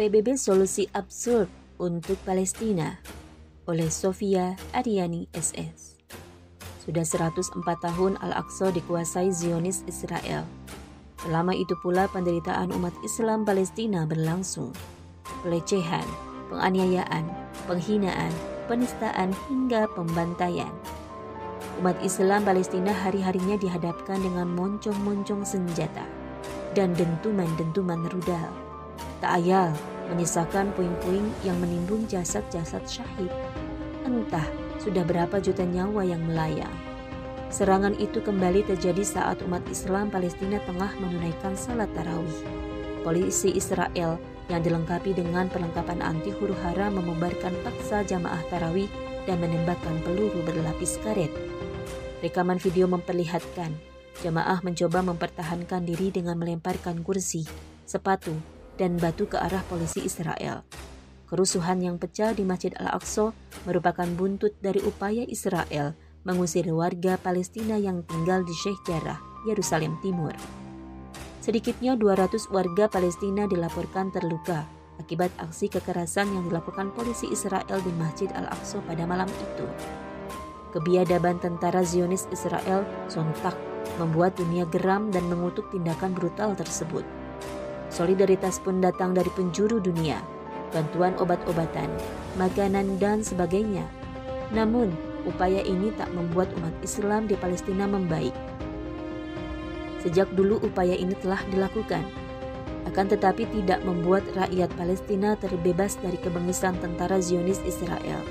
PBB solusi absurd untuk Palestina oleh Sofia Ariani SS. Sudah 104 tahun Al-Aqsa dikuasai Zionis Israel. Selama itu pula penderitaan umat Islam Palestina berlangsung. Pelecehan, penganiayaan, penghinaan, penistaan hingga pembantaian. Umat Islam Palestina hari-harinya dihadapkan dengan moncong-moncong senjata dan dentuman-dentuman rudal. Tak ayal menyisakan puing-puing yang menimbun jasad-jasad syahid. Entah sudah berapa juta nyawa yang melayang. Serangan itu kembali terjadi saat umat Islam Palestina tengah menunaikan salat tarawih. Polisi Israel yang dilengkapi dengan perlengkapan anti huru hara membubarkan paksa jamaah tarawih dan menembakkan peluru berlapis karet. Rekaman video memperlihatkan jamaah mencoba mempertahankan diri dengan melemparkan kursi, sepatu, dan batu ke arah polisi Israel. Kerusuhan yang pecah di Masjid Al-Aqsa merupakan buntut dari upaya Israel mengusir warga Palestina yang tinggal di Sheikh Jarrah, Yerusalem Timur. Sedikitnya 200 warga Palestina dilaporkan terluka akibat aksi kekerasan yang dilakukan polisi Israel di Masjid Al-Aqsa pada malam itu. Kebiadaban tentara Zionis Israel sontak membuat dunia geram dan mengutuk tindakan brutal tersebut. Solidaritas pun datang dari penjuru dunia, bantuan obat-obatan, makanan, dan sebagainya. Namun, upaya ini tak membuat umat Islam di Palestina membaik. Sejak dulu upaya ini telah dilakukan, akan tetapi tidak membuat rakyat Palestina terbebas dari kebengisan tentara Zionis Israel.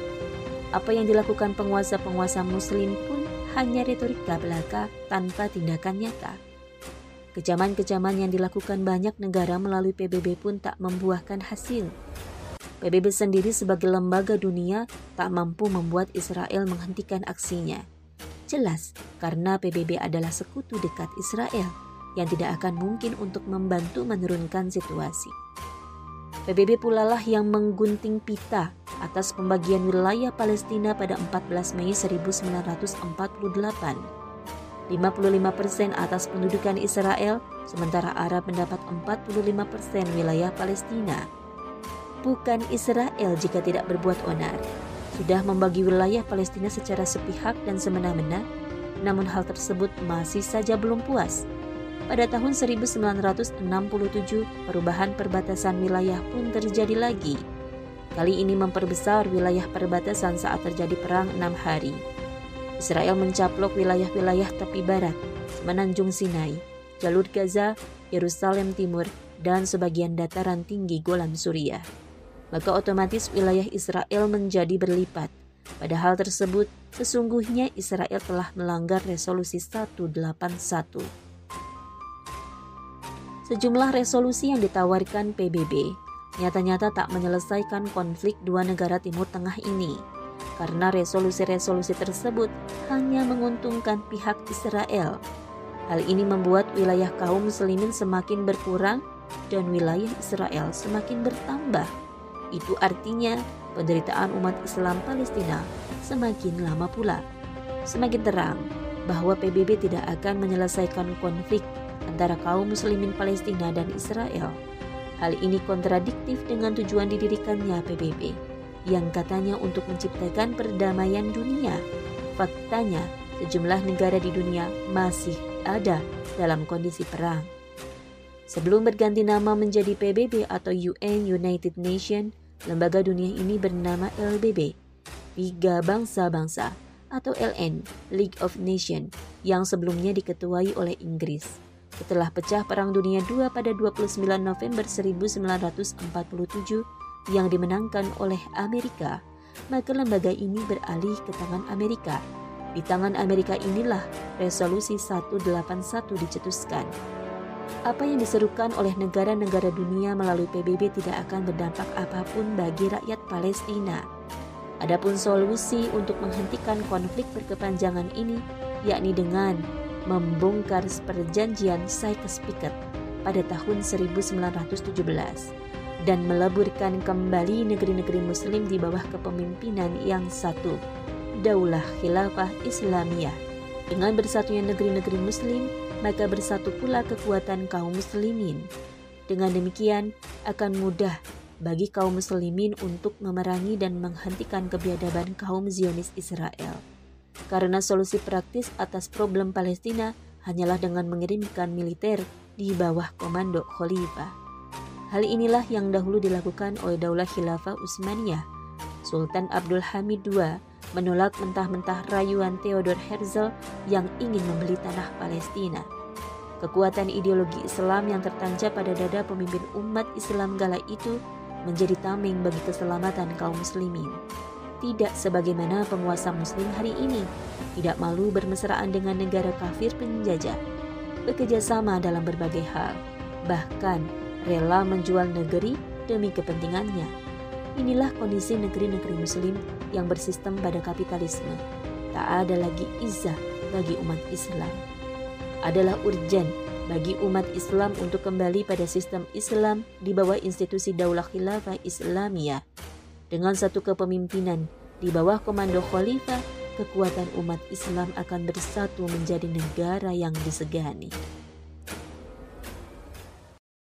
Apa yang dilakukan penguasa-penguasa muslim pun hanya retorika belaka tanpa tindakan nyata. Kecaman-kecaman yang dilakukan banyak negara melalui PBB pun tak membuahkan hasil. PBB sendiri sebagai lembaga dunia tak mampu membuat Israel menghentikan aksinya. Jelas, karena PBB adalah sekutu dekat Israel yang tidak akan mungkin untuk membantu menurunkan situasi. PBB pula lah yang menggunting pita atas pembagian wilayah Palestina pada 14 Mei 1948 55% atas pendudukan Israel, sementara Arab mendapat 45% wilayah Palestina. Bukan Israel jika tidak berbuat onar. Sudah membagi wilayah Palestina secara sepihak dan semena-mena, namun hal tersebut masih saja belum puas. Pada tahun 1967, perubahan perbatasan wilayah pun terjadi lagi. Kali ini memperbesar wilayah perbatasan saat terjadi perang enam hari. Israel mencaplok wilayah-wilayah tepi barat, Semenanjung Sinai, jalur Gaza, Yerusalem Timur, dan sebagian dataran tinggi Golan Suriah. Maka otomatis wilayah Israel menjadi berlipat. Padahal tersebut, sesungguhnya Israel telah melanggar resolusi 181. Sejumlah resolusi yang ditawarkan PBB nyata-nyata tak menyelesaikan konflik dua negara Timur Tengah ini karena resolusi-resolusi tersebut hanya menguntungkan pihak Israel. Hal ini membuat wilayah kaum muslimin semakin berkurang dan wilayah Israel semakin bertambah. Itu artinya penderitaan umat Islam Palestina semakin lama pula. Semakin terang bahwa PBB tidak akan menyelesaikan konflik antara kaum muslimin Palestina dan Israel. Hal ini kontradiktif dengan tujuan didirikannya PBB yang katanya untuk menciptakan perdamaian dunia. Faktanya, sejumlah negara di dunia masih ada dalam kondisi perang. Sebelum berganti nama menjadi PBB atau UN United Nation, lembaga dunia ini bernama LBB, Liga Bangsa-Bangsa atau LN, League of Nations, yang sebelumnya diketuai oleh Inggris. Setelah pecah Perang Dunia II pada 29 November 1947, yang dimenangkan oleh Amerika, maka lembaga ini beralih ke tangan Amerika. Di tangan Amerika inilah resolusi 181 dicetuskan. Apa yang diserukan oleh negara-negara dunia melalui PBB tidak akan berdampak apa pun bagi rakyat Palestina. Adapun solusi untuk menghentikan konflik berkepanjangan ini yakni dengan membongkar perjanjian Sykes-Picot pada tahun 1917 dan meleburkan kembali negeri-negeri muslim di bawah kepemimpinan yang satu, Daulah Khilafah Islamiyah. Dengan bersatunya negeri-negeri muslim, maka bersatu pula kekuatan kaum muslimin. Dengan demikian, akan mudah bagi kaum muslimin untuk memerangi dan menghentikan kebiadaban kaum Zionis Israel. Karena solusi praktis atas problem Palestina hanyalah dengan mengirimkan militer di bawah komando khalifah. Hal inilah yang dahulu dilakukan oleh Daulah Khilafah Utsmaniyah. Sultan Abdul Hamid II menolak mentah-mentah rayuan Theodor Herzl yang ingin membeli tanah Palestina. Kekuatan ideologi Islam yang tertancap pada dada pemimpin umat Islam gala itu menjadi tameng bagi keselamatan kaum muslimin. Tidak sebagaimana penguasa muslim hari ini, tidak malu bermesraan dengan negara kafir penjajah, bekerja sama dalam berbagai hal, bahkan rela menjual negeri demi kepentingannya. Inilah kondisi negeri-negeri muslim yang bersistem pada kapitalisme. Tak ada lagi izah bagi umat Islam adalah urgen bagi umat Islam untuk kembali pada sistem Islam di bawah institusi Daulah Khilafah Islamiyah. Dengan satu kepemimpinan di bawah komando khalifah, kekuatan umat Islam akan bersatu menjadi negara yang disegani.